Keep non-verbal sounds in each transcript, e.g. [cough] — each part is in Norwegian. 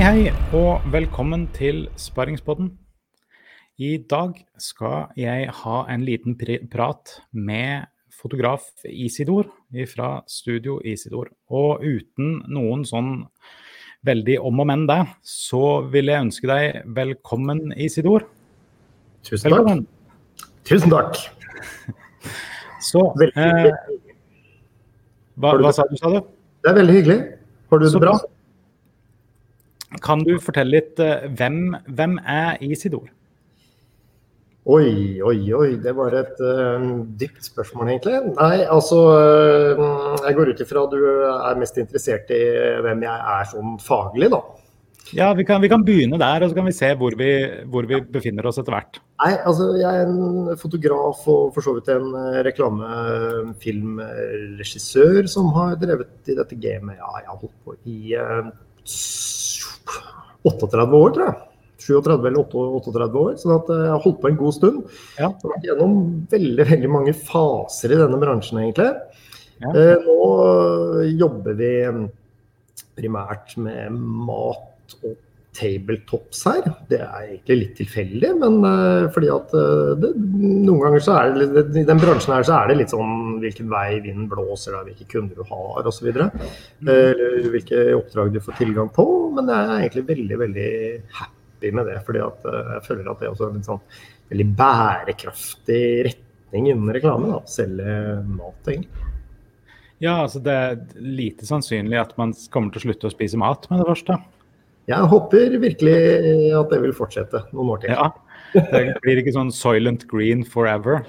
hei, og velkommen til Sparringspodden. I dag skal jeg ha en liten prat med fotograf Isidor fra Studio Isidor. Og uten noen sånn veldig om og men det, så vil jeg ønske deg velkommen, Isidor. Tusen takk. Velkommen. Tusen takk. [laughs] Så eh, hva, hva sa du, sa du? Det er veldig hyggelig. Har du Så bra? Kan du fortelle litt eh, hvem, hvem er Isidor? Oi, oi, oi. Det var et uh, dypt spørsmål, egentlig. Nei, altså uh, Jeg går ut ifra du er mest interessert i hvem jeg er sånn faglig, da. Ja, vi kan, vi kan begynne der, og så kan vi se hvor vi, hvor vi befinner oss etter hvert. Nei, altså jeg er en fotograf og for så vidt en reklamefilmregissør som har drevet i dette gamet. Ja, jeg har holdt på i eh, 38 år, tror jeg. 37 eller 38 år. Så at eh, jeg har holdt på en god stund. Ja. Jeg har vært gjennom veldig, veldig mange faser i denne bransjen, egentlig. Ja. Eh, nå jobber vi primært med mat og tabletops her. Det er egentlig litt tilfeldig, men eh, fordi at eh, det, noen ganger så er det i den bransjen her så er det litt sånn hvilken vei vinden blåser, da, hvilke kunder du har osv. Eller hvilke oppdrag du får tilgang på. Men jeg er egentlig veldig, veldig happy med det, fordi at eh, jeg føler at det er også en sånn veldig bærekraftig retning innen reklame. da, Selge mat, egentlig. Ja, altså det er lite sannsynlig at man kommer til å slutte å spise mat med det første. Jeg håper virkelig at det vil fortsette noen år til. Ja, Det blir ikke sånn silent Green forever.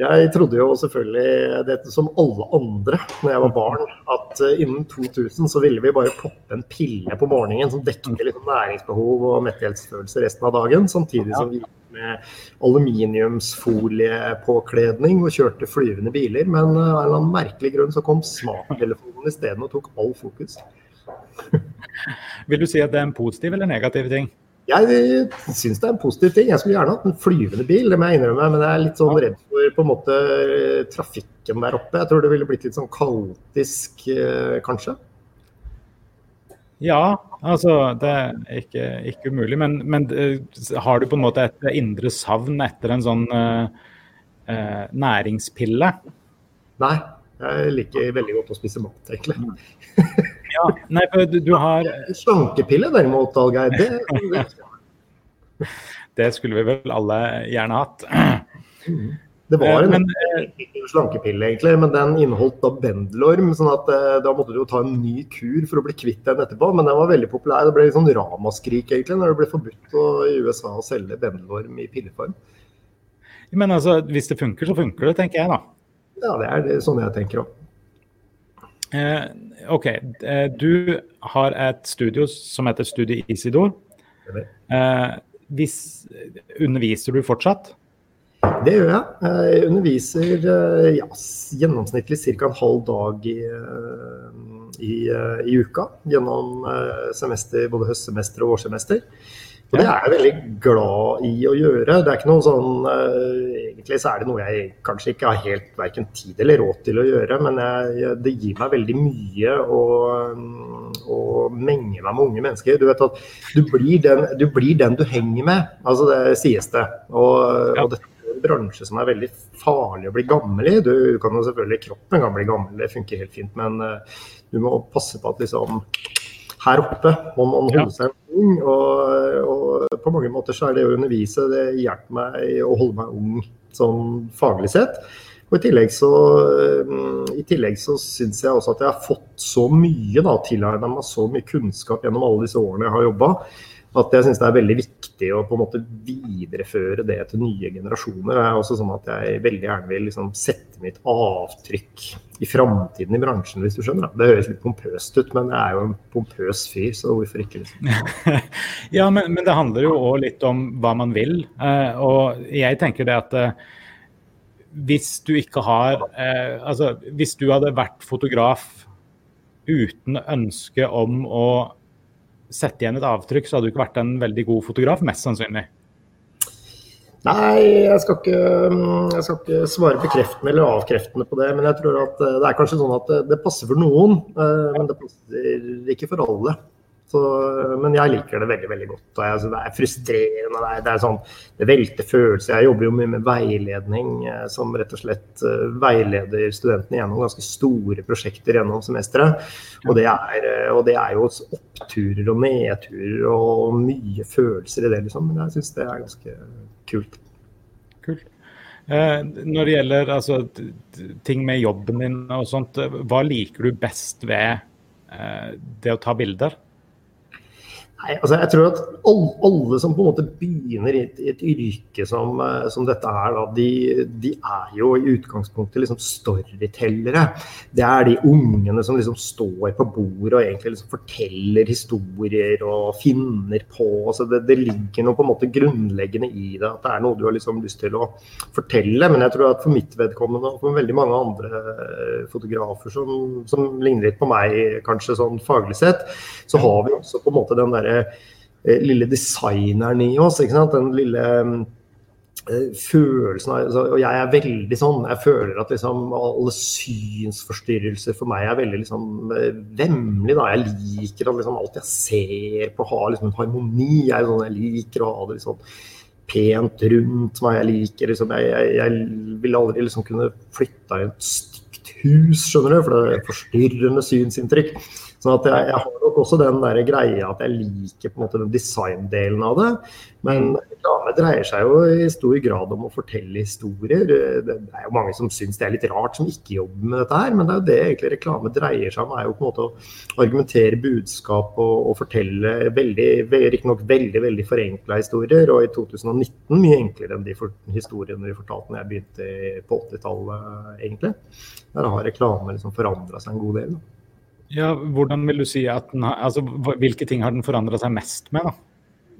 Jeg trodde jo selvfølgelig dette som alle andre når jeg var barn, at eh, innen 2000 så ville vi bare poppe en pille på morgenen som dekket liksom næringsbehov og metthetsfølelse resten av dagen, samtidig som vi gikk med aluminiumsfoliepåkledning og kjørte flyvende biler. Men eh, av en eller annen merkelig grunn så kom smarttelefonen isteden og tok all fokus. [laughs] Vil du si at det er en positiv eller negativ ting? Jeg syns det er en positiv ting. Jeg skulle gjerne hatt en flyvende bil, det må jeg innrømme. Men jeg er litt sånn redd for på en måte trafikken der oppe. Jeg tror det ville blitt litt sånn kaotisk, eh, kanskje. Ja, altså det er ikke, ikke umulig. Men, men eh, har du på en måte et indre savn etter en sånn uh, uh, næringspille? Nei, jeg liker veldig godt å spise mat, egentlig. [laughs] Ja, nei, for du, du har Slankepille derimot, Algeir, det, det [laughs] Det skulle vi vel alle gjerne hatt. Det var en Men, slankepille, egentlig, men den inneholdt da bendelorm. sånn at eh, Da måtte du jo ta en ny kur for å bli kvitt den etterpå. Men den var veldig populær. Det ble litt sånn ramaskrik egentlig, når det ble forbudt å, i USA å selge bendelorm i pilleform. men altså, hvis det funker, så funker det, tenker jeg da. Ja, det er det, sånn jeg tenker òg. Eh, OK. Eh, du har et studio som heter Studie Isidor. Eh, hvis, underviser du fortsatt? Det gjør jeg. Jeg underviser ja, gjennomsnittlig ca. en halv dag i, i, i uka gjennom semester, både høstsemester og vårsemester. Og det er jeg veldig glad i å gjøre. Det er ikke noe sånn eh, Egentlig så er det noe jeg kanskje ikke har helt verken tid eller råd til å gjøre, men jeg, det gir meg veldig mye å, å menge meg med unge mennesker. Du vet at du blir den du, blir den du henger med, altså det sies det. Og, Ja. og dette er en bransje som er veldig farlig å bli gammel i. Du kan jo selvfølgelig Kroppen kan bli gammel, det funker helt fint, men eh, du må passe på at liksom her oppe må man holde Ja. seg ung. Og, og på mange måter så er det å undervise det hjelper meg å holde meg ung sånn faglig sett. Og I tillegg så, mm, i tillegg så syns jeg også at jeg har fått så mye, da, tilegna meg så mye kunnskap gjennom alle disse årene jeg har jobba, at jeg syns det er veldig viktig å på en måte videreføre det til nye generasjoner. Det er også sånn at jeg veldig gjerne vil liksom sette mitt avtrykk i framtiden i bransjen, hvis du skjønner. Det høres litt pompøst ut, men jeg er jo en pompøs fyr, så hvorfor ikke? liksom. [laughs] Ja, men, men det handler jo òg litt om hva man vil. Eh, og jeg tenker det at eh, hvis du ikke har eh, Altså, hvis du hadde vært fotograf uten ønske om å sette igjen et avtrykk, så hadde du ikke vært en veldig god fotograf, mest sannsynlig. Nei, jeg skal, ikke, mm, jeg skal ikke svare bekreftende eller avkreftende på det. Men jeg tror at eh, det er kanskje sånn at det, det passer for noen, eh, men det passer ikke for alle. Så, men jeg liker det veldig veldig godt. altså, Det er frustrerende. Det, er, det, er sånn, det velter følelser. Jeg jobber jo mye med veiledning, eh, som rett og slett uh, veileder studentene gjennom ganske store prosjekter gjennom semesteret. Og, det er, og det er jo oppturer og nedturer og mye følelser i det, liksom. Men jeg syns det er ganske kult. Kult. Eh, når det gjelder altså, ting med jobben din og sånt, hva liker du best ved Eh, det å ta bilder? Nei, altså jeg tror at alle, alle, som på en måte begynner i et, et yrke som, eh, som, dette er, da, de, de, er jo i utgangspunktet liksom storytellere. Det er de ungene som liksom står på bordet og egentlig liksom forteller historier og finner på. Altså det, det, ligger noe på en måte grunnleggende i det, at det er noe du har liksom lyst til å fortelle. Men jeg tror at for mitt vedkommende og for veldig mange andre eh, fotografer som, som ligner litt på meg, kanskje sånn faglig sett, så har vi også på en måte den derre Eh, lille designeren i oss. Den lille eh, følelsen av altså, Og jeg er veldig sånn. Jeg føler at liksom alle synsforstyrrelser for meg er veldig liksom eh, vemmelig. Jeg liker at liksom alt jeg ser på har liksom en harmoni. Jeg, sånn, jeg liker å ha det liksom pent rundt meg. Jeg liker liksom Jeg, jeg, jeg vil aldri liksom kunne flytta i et stygt hus, skjønner du, for det er forstyrrende synsinntrykk. At jeg, jeg, har nok også den der greia at jeg liker på en måte den designdelen av det. Men reklame dreier seg jo i stor grad om å fortelle historier. Det er jo mange som syns det er litt rart, som ikke jobber med dette her. Men det er jo det egentlig reklame dreier seg om. er jo på en måte Å argumentere budskap og, og fortelle veldig, riktignok veldig veldig forenkla historier. Og i 2019 mye enklere enn de for, historiene vi fortalte når jeg begynte på 80-tallet, egentlig. Der har reklame liksom forandra seg en god del. Da. Ja, hvordan vil du si at den har, altså, Hvilke ting har den forandra seg mest med? da?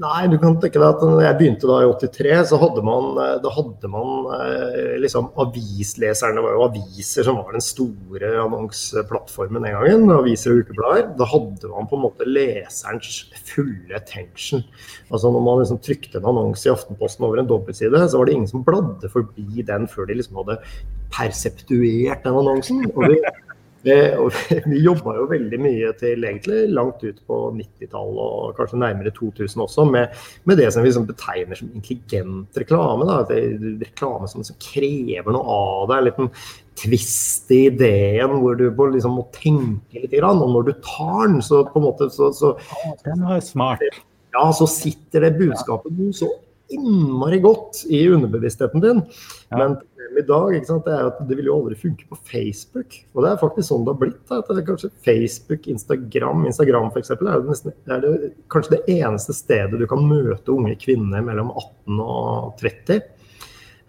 Nei, du kan tenke deg at når jeg begynte da i 83, så hadde man, eh, da hadde man eh, liksom avisleserne. Det var jo aviser som var den store annonseplattformen den gangen. Aviser og ukeblader. Da hadde man på en måte leserens fulle attention. Altså Når man liksom trykte en annonse i Aftenposten over en dobbeltside, så var det ingen som bladde forbi den før de liksom hadde perseptuert den annonsen. Og det [laughs] vi jobba jo veldig mye til egentlig langt ut på 90-tallet og kanskje nærmere 2000 også, med, med det som vi liksom betegner som intelligent reklame. Da. Reklame som, liksom krever noe av deg. En liten tvist i ideen hvor du liksom må tenke litt. Og når du tar den, så på en måte så, så Den var smart. Ja, så sitter det budskapet så innmari godt i underbevisstheten din. Ja. Men i dag sant, det er at det vil jo aldri funke på Facebook. Og det er faktisk sånn det har blitt. Da, at det er kanskje Facebook, Instagram Instagram for eksempel, er, det nesten, er det kanskje det eneste stedet du kan møte unge kvinner mellom 18 og 30.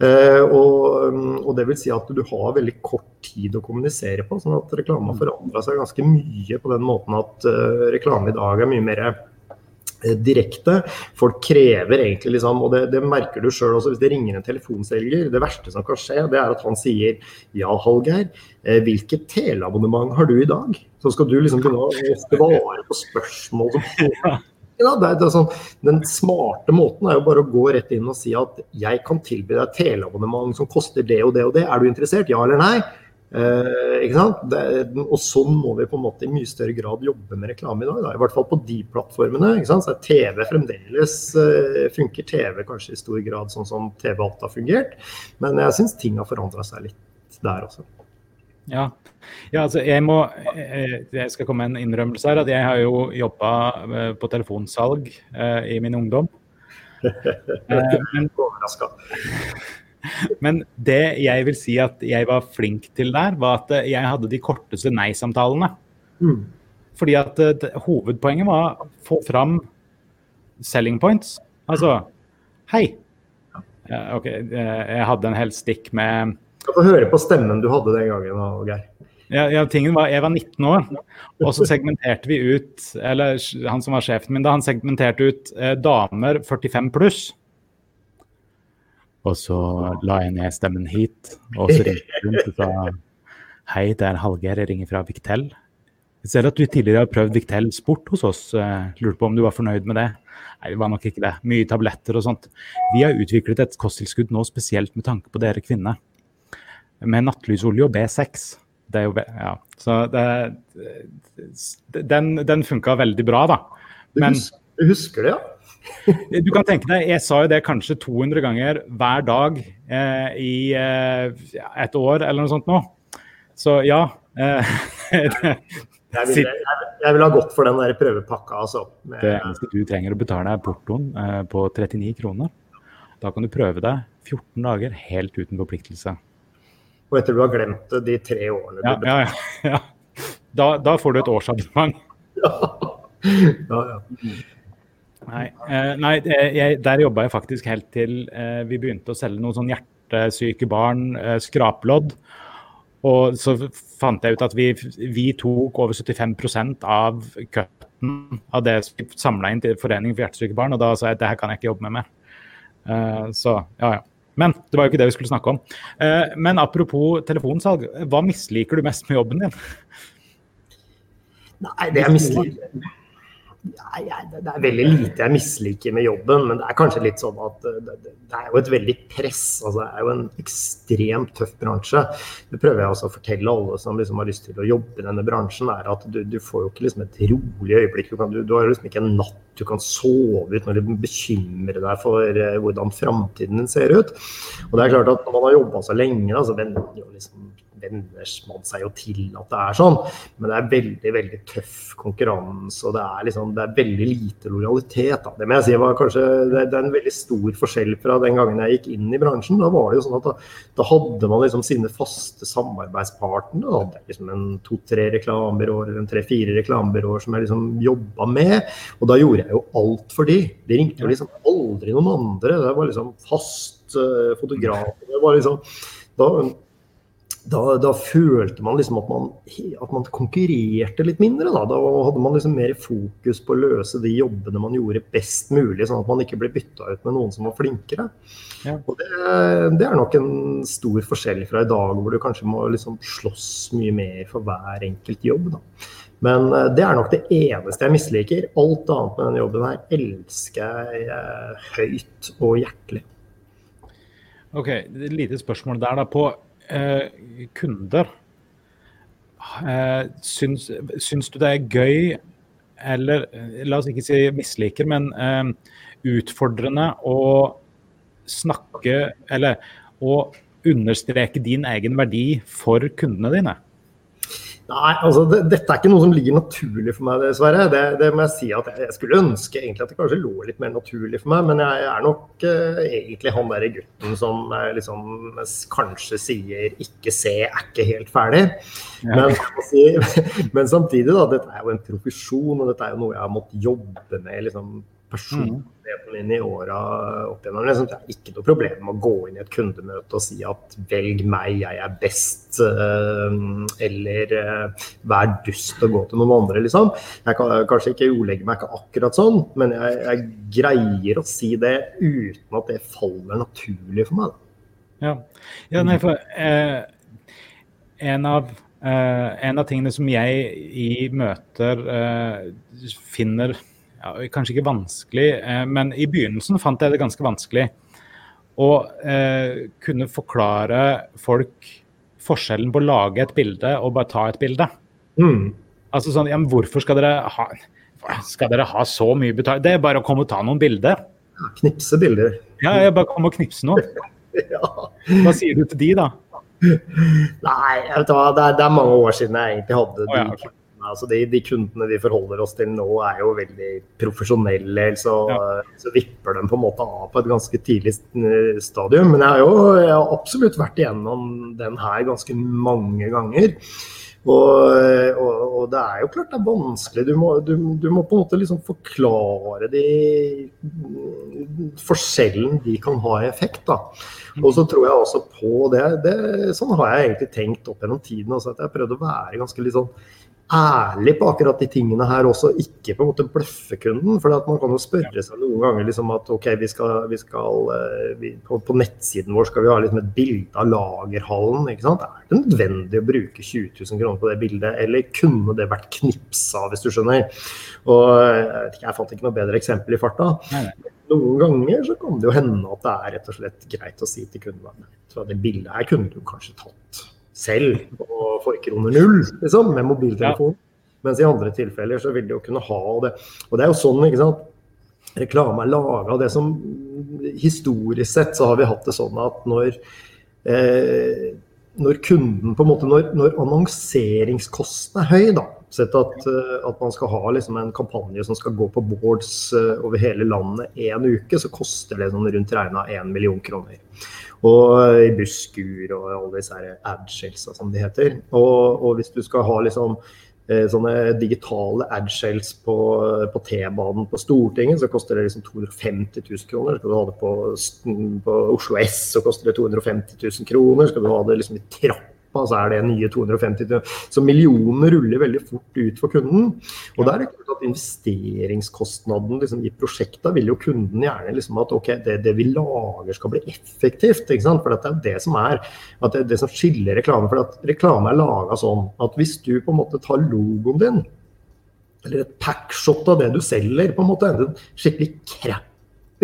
Eh, og, og, det vil si at du har veldig kort tid å kommunisere på. sånn at reklame har forandra seg ganske mye på den måten at uh, reklame i dag er mye mer direkte. Folk krever egentlig liksom, og det, det merker du sjøl også hvis det ringer en telefonselger. Det verste som kan skje, det er at han sier ja, Hallgeir, eh, hvilket teleabonnement har du i dag? Så skal du liksom begynne å svare på spørsmål som [laughs] ja, det er, det er sånn, Den smarte måten er jo bare å gå rett inn og si at jeg kan tilby deg teleabonnement som koster det og det og det. Er du interessert? Ja eller nei? Eh, ikke? Det, og sånn må vi på en måte i mye større grad jobbe med reklame i dag. Da. I hvert fall på de plattformene. ikke sant? Så TV fremdeles eh, funker TV kanskje i stor grad sånn som TV alt har fungert. Men jeg syns ting har forandra seg litt der også. Ja. ja. altså jeg må eh, Jeg skal komme med en innrømmelse her. At jeg har jo jobba eh, på telefonsalg eh, i min ungdom. [laughs] Eh, men, [laughs] men det jeg vil si at jeg var flink til der, var at jeg hadde de korteste nei-samtalene. Mm. Fordi at det, eh, hovedpoenget var å få fram selling points. Altså Hei. Uh, OK, uh, jeg hadde en hel stikk med få høre på stemmen du hadde den gangen, Geir. Ja, ja, tingen var, Jeg var 19 år, og så segmenterte vi ut Eller han som var sjefen min da, han segmenterte ut eh, damer 45 pluss. Og så la jeg ned stemmen hit, og så ringte hun og sa Hei, det er Hallgeir, jeg ringer fra Victel. Jeg ser at du tidligere har prøvd Victel Sport hos oss. Lurte på om du var fornøyd med det? Nei, det var nok ikke det. Mye tabletter og sånt. Vi har utviklet et kosttilskudd nå spesielt med tanke på dere kvinner. Med nattlysolje og B6. Det er jo, ja. Så det, den, den funka veldig bra, da. Du, Men du husker det, ja? Du kan tenke deg, jeg sa jo det kanskje 200 ganger hver dag eh, i eh, et år eller noe sånt nå. Så ja. Eh, [laughs] Jeg vil, jeg, jeg vil ha gått for den der prøvepakka, altså. Med, det eneste du trenger å betale er portoen eh, på 39 kroner. Da kan du prøve deg 14 dager helt uten forpliktelse. og etter du har glemt det de tre årene Ja, du ja, ja. ja. Da, da får du et årsabonnement. [laughs] ja, ja. Nei, eh, nei jeg, der jobba jeg faktisk helt til eh, vi begynte å selge noen sånn hjertesyke barn, eh, skraplodd. Og så fant jeg ut at vi, vi tok over 75% av cutten av det vi samla inn til Foreningen for hjertesyke barn, og da sa jeg at det her kan jeg ikke jobbe med mer. Eh, så ja, ja. Men det var jo ikke det vi skulle snakke om. Eh, men apropos telefonsalg, hva misliker du mest med jobben din? Nei, det jeg misliker Nei, det er veldig lite jeg misliker med jobben, men det er kanskje litt sånn at eh, det, er jo et veldig press. altså Det er jo en ekstremt tøff bransje. Det prøver jeg også å fortelle alle som liksom har lyst til å jobbe i denne bransjen. er at Du, du får jo ikke liksom et rolig øyeblikk. Du, kan, du, du har liksom ikke en natt du kan sove ut når du bekymrer deg for uh, hvordan framtiden din ser ut. Og det er klart at Når man har jobba så lenge, så man jo liksom venner man seg jo til at det er sånn, men det er veldig veldig tøff konkurranse. og Det er liksom, det er veldig lite lojalitet. Da. Det må jeg si var kanskje, det, det er en veldig stor forskjell fra den gangen jeg gikk inn i bransjen. Da var det jo sånn at da, da hadde man liksom sine faste samarbeidspartnere. Da hadde jeg liksom en to-tre reklamebyråer eller en tre-fire reklamebyråer som jeg liksom jobba med. Og da gjorde jeg jo alt for de. De ringte jo liksom aldri noen andre. Det var liksom fast uh, fotograf. Det var liksom da, da, da, følte man liksom at man, at man, konkurrerte litt mindre. Da. da hadde man liksom mer fokus på å løse de jobbene man gjorde best mulig, sånn at man ikke ble bytta ut med noen som var flinkere. Ja. Og det, det, er nok en stor forskjell fra i dag, hvor du kanskje må liksom slåss mye mer for hver enkelt jobb. Da. Men det er nok det eneste jeg misliker. Alt annet med denne jobben her elsker jeg høyt og hjertelig. Ok, lite spørsmål der da. På eh, kunder, eh, syns, syns, du det er gøy, eller la oss ikke si misliker, men eh, utfordrende å snakke eller å understreke din egen verdi for kundene dine? Nei, altså det, dette er ikke noe som ligger naturlig for meg, dessverre. Det, det må jeg si at jeg, jeg, skulle ønske egentlig at det kanskje lå litt mer naturlig for meg, men jeg er nok eh, egentlig han derre gutten som eh, liksom kanskje sier 'ikke se, er ikke helt ferdig'. Ja. Men, si, [laughs] men, samtidig, da, dette er jo en profesjon, og dette er jo noe jeg har måttet jobbe med liksom personligheten min i åra opp igjennom. Liksom, det er ikke noe problem å gå inn i et kundemøte og si at 'velg meg, jeg er best', eller 'vær dust og gå til noen andre', liksom. Jeg kan kanskje ikke ordlegge meg ikke akkurat sånn, men jeg, jeg, greier å si det uten at det faller naturlig for meg. Ja, ja nei, for eh, en av eh, en av tingene som jeg i møter eh, finner ja, kanskje ikke vanskelig, eh, men i begynnelsen fant jeg det ganske vanskelig å eh, kunne forklare folk forskjellen på å lage et bilde og bare ta et bilde. Mm. Altså sånn, ja, men Hvorfor skal dere ha skal dere ha så mye betalt? Det er bare å komme og ta noen bilder. Ja, knipse bilder. Ja, jeg bare kom og knipse noen. [laughs] ja. Hva sier du til de, da? Nei, vet hva, det er, det er mange år siden jeg egentlig hadde oh, ja, okay. Altså de, de, kundene vi forholder oss til nå, er jo veldig profesjonelle. Så, ja. så, vipper de på en måte av på et ganske tidlig stadium. Men jeg har jo jeg har absolutt vært igjennom den her ganske mange ganger. Og, og, og, det er jo klart det er vanskelig. Du må, du, du må på en måte liksom forklare de forskjellen de kan ha i effekt. da. Og så tror jeg også på det, det Sånn har jeg egentlig tenkt opp gjennom tiden at jeg har prøvd å være ganske litt sånn ærlig på akkurat de tingene her også, ikke på en måte bløffe kunden. For man kan jo spørre seg noen ganger liksom at ok, vi skal, vi skal vi, på, på, nettsiden vår skal vi ha liksom et bilde av lagerhallen. ikke sant? Er det nødvendig å bruke 20 000 kroner på det bildet, eller kunne det vært knipsa, hvis du skjønner? Og jeg, jeg fant ikke noe bedre eksempel i farta. Noen ganger så kan det jo hende at det er rett og slett greit å si til kunden at det bildet her kunne du kanskje tatt selv og for kroner null, liksom, med mobiltelefon. Mens i andre tilfeller så vil de jo kunne ha det. Og det er jo sånn, ikke sant. Reklame er laga. Det som historisk sett så har vi hatt det sånn at når eh, når kunden på en måte, når, når annonseringskosten er høy, da, sett at, eh, at man skal ha liksom en kampanje som skal gå på boards uh, over hele landet én uke, så koster det sånn rundt regna én million kroner. Og uh, i busskur og alle disse adshellsa som de heter. Og, og, hvis du skal ha liksom sånne digitale adshels på, på T-banen på Stortinget, så koster det liksom 250 000 kroner. Skal du ha det på, på Oslo S, så koster det 250 000 kroner. Skal du ha det liksom i trapp så er det nye 250 Så millionene ruller veldig fort ut for kunden. Og da er det klart at investeringskostnaden liksom, i prosjekta vil jo kunden gjerne liksom at ok, det, det, vi lager skal bli effektivt. ikke sant? For det er det som er at det, det som skiller reklame. For at reklame er laga sånn at hvis du på en måte tar logoen din eller et packshot av det du selger, på en måte, en skikkelig crap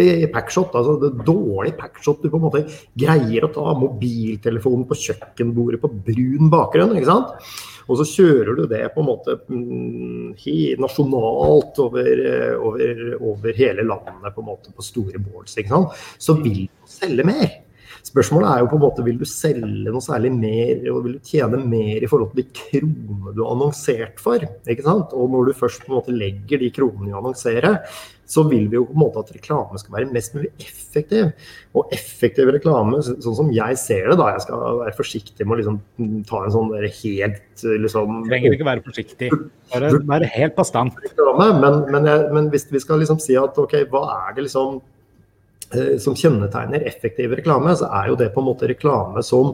i packshot. altså det Dårlig packshot. Du på en måte greier å ta mobiltelefonen på kjøkkenbordet på brun bakgrunn. ikke sant? Og så kjører du det på en måte mm, nasjonalt over, over, over, hele landet på en måte på store boards. ikke sant? Så vil du selge mer. Spørsmålet er jo på en måte vil du selge noe særlig mer og vil du tjene mer i forhold til de kronene du har annonsert for. ikke sant? Og når du først på en måte legger de kronene i å annonsere, så vil vi jo på en måte at reklame skal være mest mulig effektiv. Og effektiv reklame, sånn som jeg ser det, da, jeg skal være forsiktig med å liksom ta en sånn helt liksom Trenger ikke være forsiktig, bare være helt bastant. Men, men, men, hvis vi skal liksom si at ok, hva er det liksom som kjennetegner effektiv reklame, så er jo det på en måte reklame som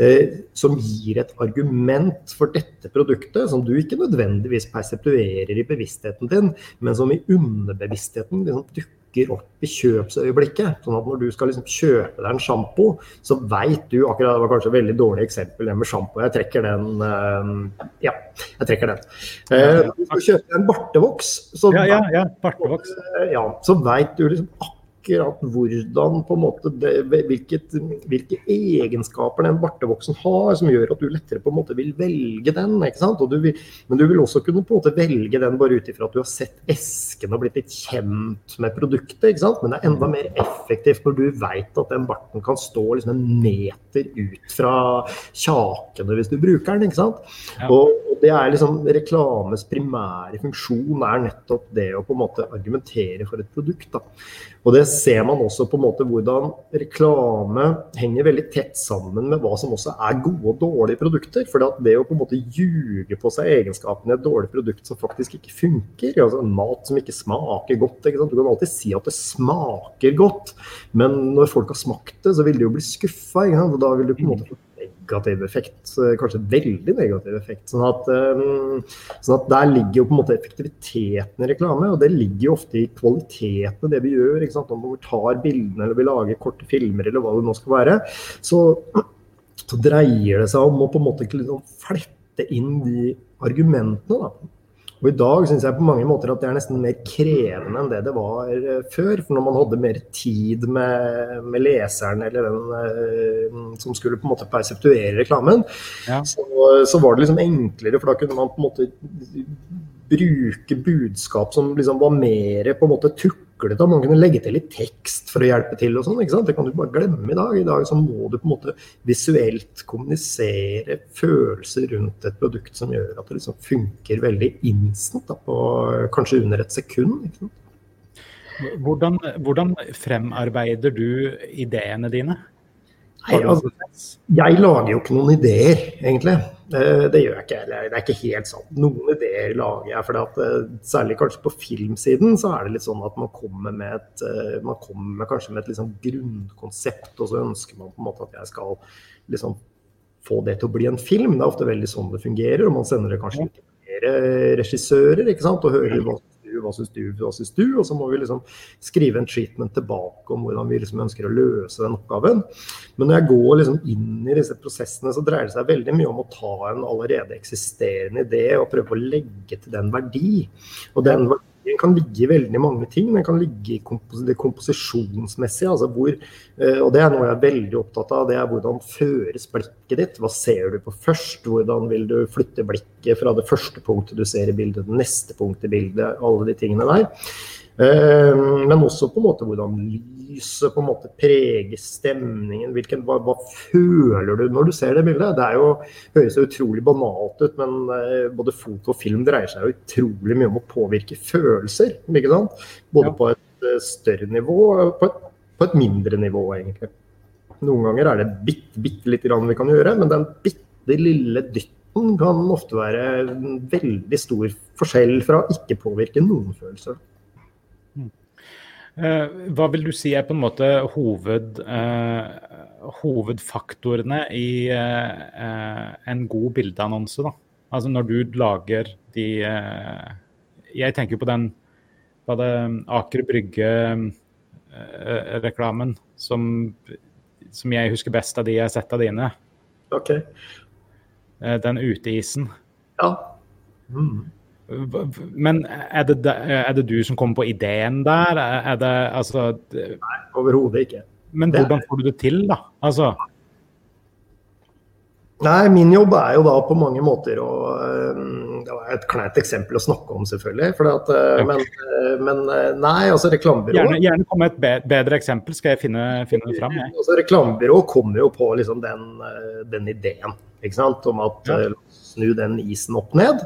Eh, som gir et argument for dette produktet, som du ikke nødvendigvis perseptuerer i bevisstheten din, men som i underbevisstheten liksom dukker opp i kjøpsøyeblikket. Sånn at når du skal liksom kjøpe deg en sjampo, så veit du akkurat Det var kanskje et veldig dårlig eksempel det med sjampo. Jeg trekker den. Eh, ja, jeg trekker den. Eh, når du skal kjøpe en bartevoks, så, ja, ja, ja, bartevoks. Ja, så veit du liksom akkurat akkurat hvordan på en måte det, hvilket, hvilke egenskaper den bartevoksen har som gjør at du lettere på en måte vil velge den. ikke sant? Du vil, men du vil også kunne på en måte velge den bare ut ifra at du har sett esken og blitt litt kjent med produktet. ikke sant? Men det er enda mer effektivt når du veit at den barten kan stå liksom en meter ut fra kjakene hvis du bruker den. ikke sant? Og, og, det er liksom reklames primære funksjon er nettopp det å på en måte argumentere for et produkt. da. Og det ser man også på en måte hvordan reklame henger veldig tett sammen med hva som også er gode og dårlige produkter. For det å på en måte ljuge på seg egenskapene i et dårlig produkt som faktisk ikke funker, altså mat som ikke smaker godt Du kan alltid si at det smaker godt, men når folk har smakt det, så vil de jo bli skuffa. Da vil du på en måte negativ effekt, kanskje veldig negativ effekt. Sånn at, um, sånn at, Der ligger jo på en måte effektiviteten i reklame, og det ligger jo ofte i kvaliteten av det vi gjør. ikke sant? Om vi tar bildene eller vi lager korte filmer eller hva det nå skal være, så, så dreier det seg om å på en måte liksom flette inn de argumentene. da. Og I dag syns jeg på mange måter at det er nesten mer krevende enn det det var eh, før. For når man hadde mer tid med, med leseren eller den uh, som skulle på en måte perseptuere reklamen, ja. så, så, var det liksom enklere, for da kunne man på en måte bruke budskap som liksom var mer på en måte tuklete. Man kunne legge til litt tekst for å hjelpe til og sånn. Det kan du bare glemme i dag. I dag så må du på en måte visuelt kommunisere følelser rundt et produkt som gjør at det liksom funker veldig instant, da, på kanskje under et sekund. ikke sant? Hvordan, hvordan fremarbeider du ideene dine? Nei, altså, jeg lager jo ikke noen ideer, egentlig. Eh, det gjør jeg ikke. Det er ikke helt sant. Noen ideer lager jeg. for eh, Særlig kanskje på filmsiden så er det litt sånn at man kommer med et, eh, man kommer kanskje med et liksom grunnkonsept, og så ønsker man på en måte at jeg skal liksom få det til å bli en film. Det er ofte veldig sånn det fungerer. og Man sender det kanskje til flere regissører ikke sant? og hører hva hva syns du, hva syns du? Og så må vi liksom skrive en treatment tilbake om hvordan vi liksom ønsker å løse den oppgaven. Men når jeg går liksom inn i disse prosessene, så dreier det seg veldig mye om å ta en allerede eksisterende idé og prøve å legge til den verdi. Og den verdien kan ligge i veldig mange ting. Den kan ligge i kompos det komposisjonsmessige. Altså hvor, uh, og det er noe jeg er veldig opptatt av. Det er hvordan føres blikket ditt. Hva ser du på først? Hvordan vil du flytte blikket fra det første punktet du ser i bildet, til neste punkt i bildet. Alle de tingene der. Uh, men også på en måte hvordan lyset på en måte preger stemningen. Hvilken, hva, hva, føler du når du ser det bildet? Det er jo, høres utrolig banalt ut, men uh, både foto og film dreier seg jo utrolig mye om å påvirke følelser. ikke sant? Både ja. på et uh, større nivå og på et, på et, mindre nivå, egentlig. Noen ganger er det bitte, bitte lite grann vi kan gjøre, men den bitte lille dytten kan ofte være en veldig stor forskjell fra å ikke påvirke noen følelser. Eh, hva vil du si er på en måte hoved, eh, hovedfaktorene i eh, en god bildeannonse? da? Altså når du lager de Jeg tenker på den på det Aker Brygge-reklamen som, som, jeg husker best av de jeg har sett av dine. Ok. Den uteisen. Ja. Mm. Men er det, er det, du som kommer på ideen der? Er det altså Nei, overhodet ikke. Men hvordan får du det til, da? Altså Nei, min jobb er jo da på mange måter å Det var et kleint eksempel å snakke om, selvfølgelig. At, men, men, nei, altså reklamebyrå Gjerne, gjerne kom med et bedre eksempel, skal jeg finne, finne fram. Altså, reklamebyrå kommer jo på liksom den, den ideen ikke sant? om at ja snu den isen opp ned.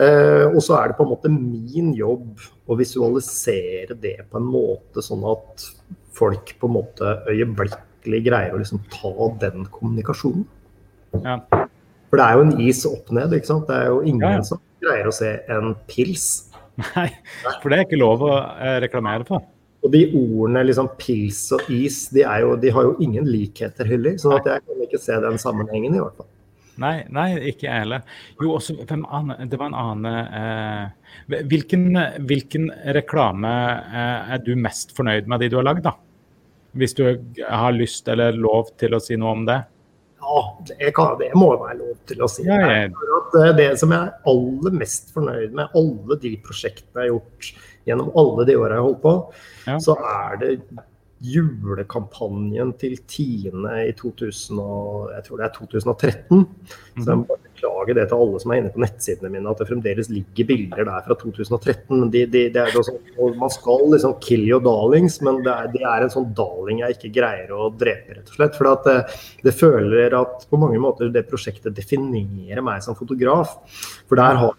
Eh, og så er det på en måte min jobb å visualisere det på en måte sånn at folk på en måte øyeblikkelig greier å liksom ta den kommunikasjonen. Ja. For det er jo en is opp ned, ikke sant. Det er jo ingen ja, ja. som greier å se en pils. Nei, for det er ikke lov å eh, reklamere for. Og de ordene liksom pils og is, de, jo, de har jo ingen likheter heller. Så jeg kan ikke se den sammenhengen, i hvert fall. Nei, nei, ikke jeg heller. Jo, også, det var en annen eh, hvilken, hvilken, reklame eh, er du mest fornøyd med de du har lagd, da? Hvis du har lyst eller lov til å si noe om det? Ja, det, kan, det må være lov til å si. Ja, jeg... det, det som jeg er aller mest fornøyd med, alle de prosjektene jeg har gjort gjennom alle de åra jeg har holdt på, ja. så er det julekampanjen til Tine i 2000 og, jeg tror det er 2013. Så jeg må bare beklage det til alle som er inne på nettsidene mine, at det fremdeles ligger bilder der fra 2013. De, de, de, er sånn, Man skal liksom kill your darlings, men det er, det er, en sånn darling jeg ikke greier å drepe, rett og slett. For det, det føler at på mange måter det prosjektet definerer meg som fotograf. For der har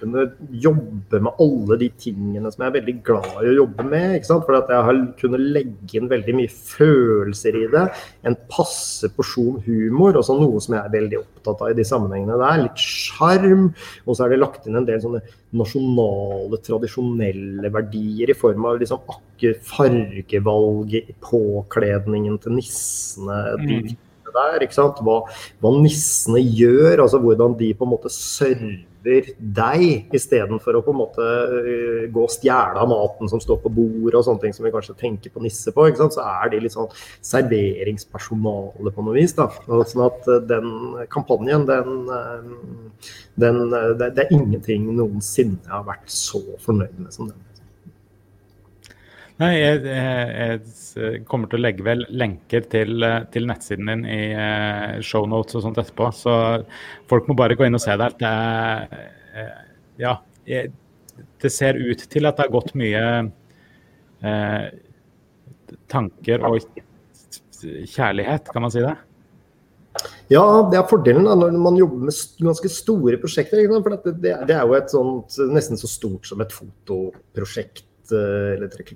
kunne jobbe med alle de tingene som jeg er veldig glad i å jobbe med. ikke sant? For at jeg har kunnet legge inn veldig mye følelser i det. En passe porsjon humor, også noe som jeg er veldig opptatt av i de sammenhengene der. Litt sjarm. Og så er det lagt inn en del sånne nasjonale, tradisjonelle verdier i form av liksom fargevalget påkledningen til nissene. de mm. Der, ikke sant? Hva, hva nissene gjør, altså hvordan de på en måte server deg, istedenfor å på en måte uh, gå og stjele av maten som står på bordet og sånne ting som vi kanskje tenker på nisse på. Så er de litt sånn serveringspersonale på noe vis. da. Sånn at uh, den kampanjen, den, uh, den det, det, er ingenting noensinne jeg har vært så fornøyd med som den. Nei, jeg, jeg, jeg, kommer til å legge vel lenker til, til nettsiden din i uh, shownotes og sånt etterpå. Så folk må bare gå inn og se der. Det, uh, ja, det ser ut til at det har gått mye eh, tanker og kjærlighet, kan man si det? Ja, det er fordelen da, når man jobber med ganske store prosjekter. For det, det, er jo et sånt, nesten så stort som et fotoprosjekt Eh, eller et,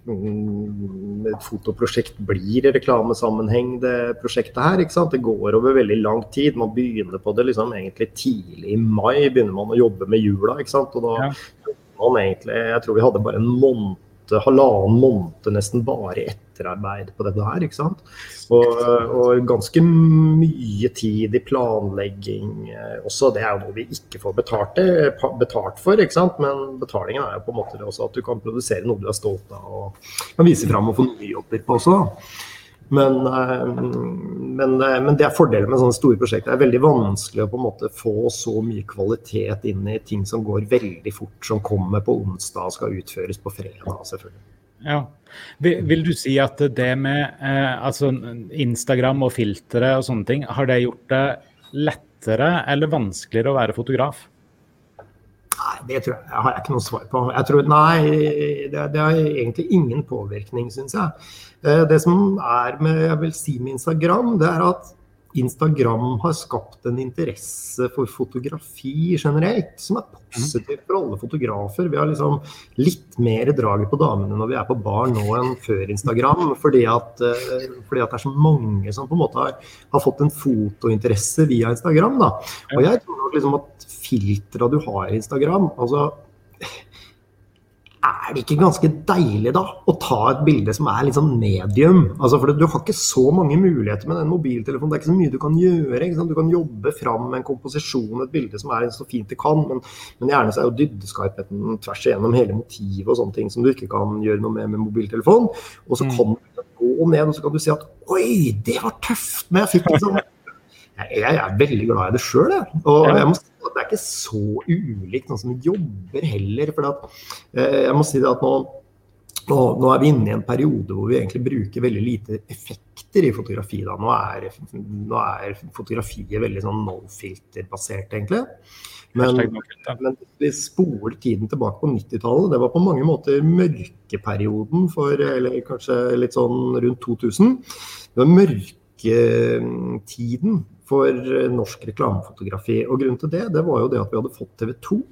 et fotoprosjekt blir i reklamesammenheng, det prosjektet her. ikke sant? Det går over veldig lang tid. Man begynner på det liksom egentlig tidlig i mai. begynner man å jobbe med jula. ikke sant? Og da ja. man egentlig, Jeg tror vi hadde bare en måned halvannen måned nesten bare etterarbeid på dette her. ikke sant? Og, og, ganske mye tid i planlegging eh, også. Det er jo noe vi ikke får betalt, betalt, for, ikke sant? men betalingen er jo på en måte det også at du kan produsere noe du er stolt av og kan vise fram og få nye jobber på også. Men, men, men, det er fordelen med sånne store prosjekter. Det er veldig vanskelig å på en måte få så mye kvalitet inn i ting som går veldig fort, som kommer på onsdag og skal utføres på fredag, selvfølgelig. Ja. Vil, du si at det med eh, altså Instagram og filtre og sånne ting, har det gjort det lettere eller vanskeligere å være fotograf? Nei, det tror jeg, har jeg ikke noe svar på. Jeg tror, Nei, det, det har egentlig ingen påvirkning, syns jeg. Eh, det som er med, jeg vil si med Instagram, det er at Instagram har skapt en interesse for fotografi generelt, som er positivt for alle fotografer. Vi har liksom litt mer draget på damene når vi er på bar nå enn før Instagram. Fordi at, eh, fordi at det er så mange som på en måte har, har fått en fotointeresse via Instagram. Da. Og jeg tror nok liksom at filtra du har i Instagram altså er det ikke ganske deilig da å ta et bilde som er litt sånn medium? Altså, for Du har ikke så mange muligheter med den mobiltelefonen. Det er ikke så mye du kan gjøre. Du kan jobbe fram en komposisjon, et bilde som er så fint det kan. Men, men gjerne så er jo dybdeskarpheten tvers igjennom hele motivet og sånne ting som du ikke kan gjøre noe med med mobiltelefon. Og så mm. kan du gå ned og så kan du si at oi, det var tøft! Men jeg fikk liksom jeg, er veldig glad i det sjøl, jeg. Og jeg må si at det er ikke så ulikt noen som jobber heller. For at, eh, jeg må si det at nå, nå, nå, er vi inne i en periode hvor vi egentlig bruker veldig lite effekter i fotografi. Da. Nå, er, nå er fotografiet veldig sånn no filter-basert, egentlig. Men, men vi spoler tiden tilbake på 90-tallet. Det var på mange måter mørkeperioden for Eller kanskje litt sånn rundt 2000. Det var mørketiden for eh, norsk reklamefotografi. Og grunnen til det, det var jo det at vi hadde fått TV 2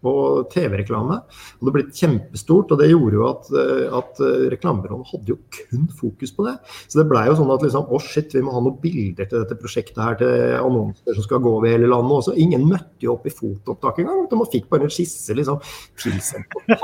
og TV-reklame. Og det ble kjempestort, og det gjorde jo at, eh, at eh, reklamebyråene hadde jo kun fokus på det. Så det blei jo sånn at liksom, å shit, vi må ha noen bilder til dette prosjektet her, til annonser som skal gå over hele landet også. Ingen møtte jo opp i fotoopptak engang. Man fikk bare en skisse liksom, tilsendt på.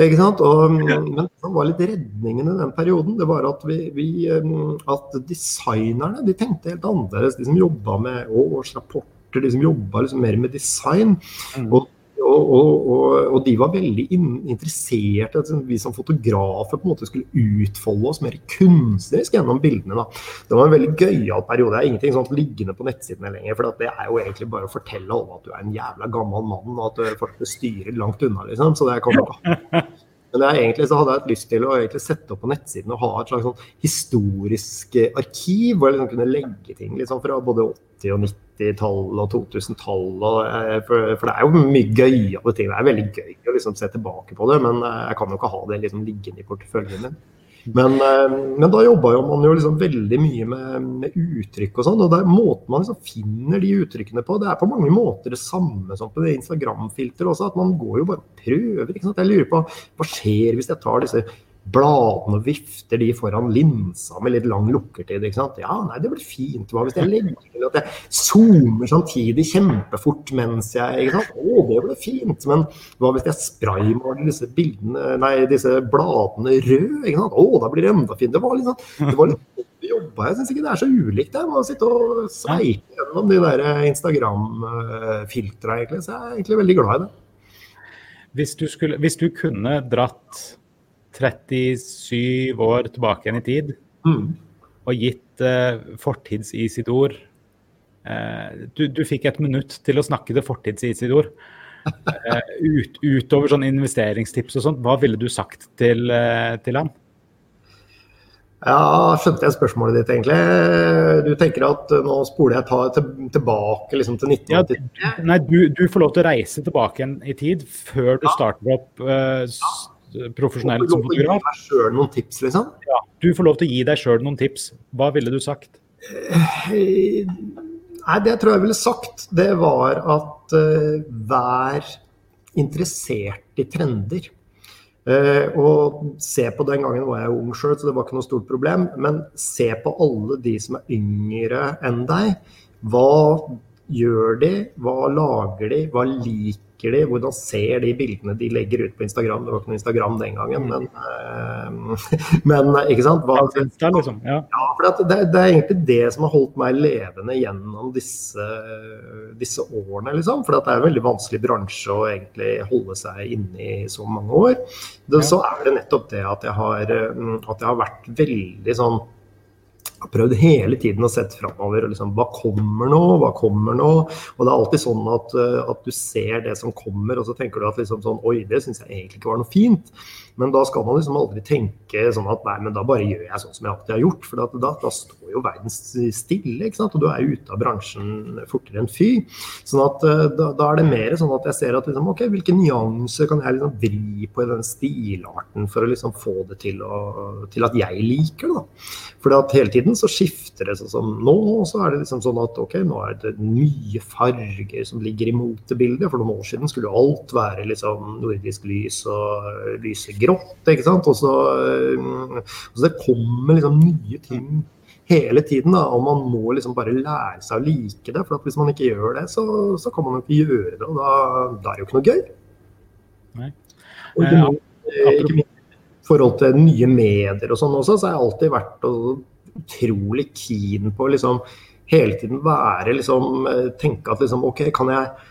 Ikke sant? Og, men det var litt redningen i den perioden, det var at, vi, vi, um, at designerne de tenkte helt annerledes. De som jobba med årsrapporter, de som jobba liksom mer med design. Mm. Og og, og, og, de var veldig interessert i at vi som fotografer på en måte skulle utfolde oss mer kunstnerisk gjennom bildene. Da. Det var en veldig gøyal periode. Det er ingenting sånt liggende på nettsidene lenger. For det er jo egentlig bare å fortelle alle at du er en jævla gammel mann, og at folk styrer langt unna, liksom. Så det kommer ikke Men jeg, egentlig så hadde jeg lyst til å sette opp på nettsiden og ha et slags sånn historisk arkiv, hvor jeg liksom kunne legge ting liksom fra både 80- og 90-tallet og 2000-tallet. Eh, for, for, det er jo mye gøyale ting. Det er veldig gøy å liksom se tilbake på det, men eh, jeg kan jo ikke ha det liksom liggende i porteføljen min. Men, eh, men, da jobba man jo liksom veldig mye med, med uttrykk og sånn. Og det er måten man liksom finner de uttrykkene på, det er på mange måter det samme som på det Instagram-filteret også. At man går jo bare og prøver. Jeg lurer på hva skjer hvis jeg tar disse bladene og vifter de foran linsa med litt lang lukkertid. ikke sant? Ja, nei, det blir fint. Hva hvis jeg legger at jeg zoomer samtidig kjempefort mens jeg ikke sant? Å, det blir fint. Men hva hvis jeg spraymaler disse bildene, nei, disse bladene røde? ikke sant? Å, da blir det enda fint. Det var litt sånn, det var litt jobba. Jeg syns ikke det er så ulikt det, å sitte og sveipe gjennom de der Instagram-filtra, egentlig. Så jeg er egentlig veldig glad i det. Hvis du, skulle, hvis du kunne dratt 37 år tilbake igjen i tid mm. og gitt uh, fortids-Isidor uh, du, du, fikk et minutt til å snakke til fortids-Isidor. Uh, ut, utover sånn investeringstips og sånt, hva ville du sagt til, uh, til han? Ja, skjønte jeg spørsmålet ditt, egentlig. Du tenker at nå spoler jeg ta, til, tilbake liksom, til 1980? Ja, nei, du, du, får lov til å reise tilbake igjen i tid, før du starter opp uh, profesjonelt som fotograf. Du får lov til å gi deg sjøl noen tips, liksom? Ja, du får lov til å gi deg sjøl noen tips. Hva ville du sagt? Eh, nei, det jeg tror jeg ville sagt, det var at uh, vær interessert i trender. Uh, og se på den gangen var jeg ung sjøl, så det var ikke noe stort problem. Men se på alle de som er yngre enn deg. Hva gjør de? Hva lager de? Hva liker liker de? Hvordan ser de bildene de legger ut på Instagram? Det var ikke noe Instagram den gangen, men, uh, [laughs] men ikke sant? Hva, liksom. ja. ja, for det, det, er egentlig det som har holdt meg levende gjennom disse, disse årene. Liksom. For det er en veldig vanskelig bransje å egentlig holde seg inne i så mange år. Det, så er det nettopp det at jeg har, at jeg har vært veldig sånn har prøvd hele tiden å sette framover. Liksom, hva kommer nå? Hva kommer nå? Og det er alltid sånn at, eh, at du ser det som kommer, og så tenker du at liksom sånn Oi, det syns jeg egentlig ikke var noe fint. Men da skal man liksom aldri tenke sånn at nei, men da bare gjør jeg sånn som jeg alltid har gjort. For da, da, står jo verden stille, ikke sant. Og du er ute av bransjen fortere enn fy. Sånn at eh, da, da, er det mer sånn at jeg ser at liksom, ok, hvilke nyanser kan jeg liksom vri på i den stilarten for å liksom få det til, å, til at jeg liker det, da. For hele tiden så skifter det sånn som nå, så er det liksom sånn at ok, nå er det mye farger som ligger i motebildet. For noen år siden skulle alt være liksom nordisk lys og lyse grått. ikke sant? Og så, og så det kommer liksom nye ting hele tiden. da, Og man må liksom bare lære seg å like det. For hvis man ikke gjør det, så, så kan man jo ikke gjøre det. Og da, da er det jo ikke noe gøy. Nei. Og ikke, eh, ikke minst i forhold til nye medier og sånn også, så har jeg alltid vært utrolig keen på liksom hele tiden være liksom eh, Tenke at liksom OK, kan jeg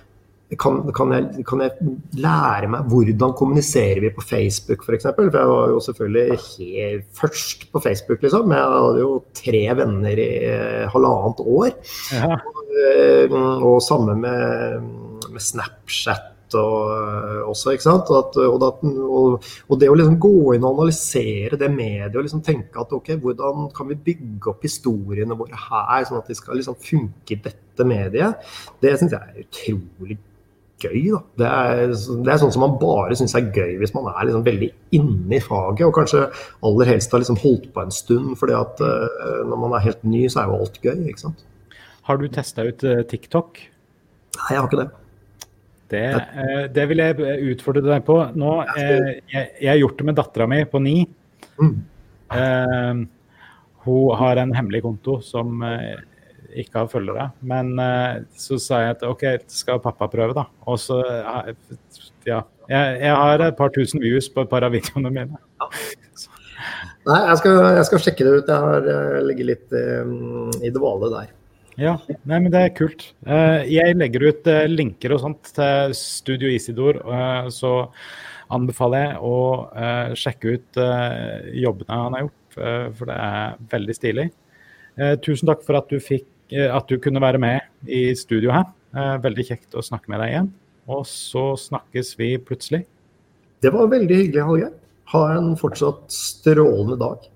kan, kan, jeg, kan, jeg, lære meg hvordan kommuniserer vi på Facebook f.eks.? For, for jeg var jo selvfølgelig helt først på Facebook, liksom. Jeg hadde jo tre venner i eh, halvannet år. Ja. Og, eh, og, samme med, med Snapchat og, eh, også, ikke sant. At, og, og, og, det å liksom gå inn og analysere det mediet og liksom tenke at ok, hvordan kan vi bygge opp historiene våre her, sånn at de skal liksom funke i dette mediet, det syns jeg er utrolig gøy. Da. Det, er, det er sånn som man bare syns er gøy hvis man er liksom veldig inne i faget, og kanskje aller helst har liksom holdt på en stund. fordi at uh, når man er helt ny, så er jo alt gøy. ikke sant? Har du testa ut uh, TikTok? Nei, jeg har ikke det. Det, uh, det vil jeg utfordre deg på. Nå, jeg, jeg, har gjort det med dattera mi på ni. Mm. hun har en hemmelig konto som ikke har følgere. Men uh, så sa jeg at OK, skal pappa prøve, da. Og så ja. Jeg, jeg, har et par tusen views på et par av videoene mine. Ja. [laughs] Nei, jeg skal, jeg skal, sjekke det ut. Jeg har uh, ligget litt um, i dvale der. Ja, nei, men det er kult. Uh, jeg legger ut uh, linker og sånt til Studio Isidor, uh, så anbefaler jeg å sjekke ut jobbene han har gjort, for det er veldig stilig. tusen takk for at du fikk Eh, at du kunne være med i studio her. Eh, veldig kjekt å snakke med deg igjen. Og så snakkes vi plutselig. Det var veldig hyggelig, Hallgeir. Ha en fortsatt strålende dag.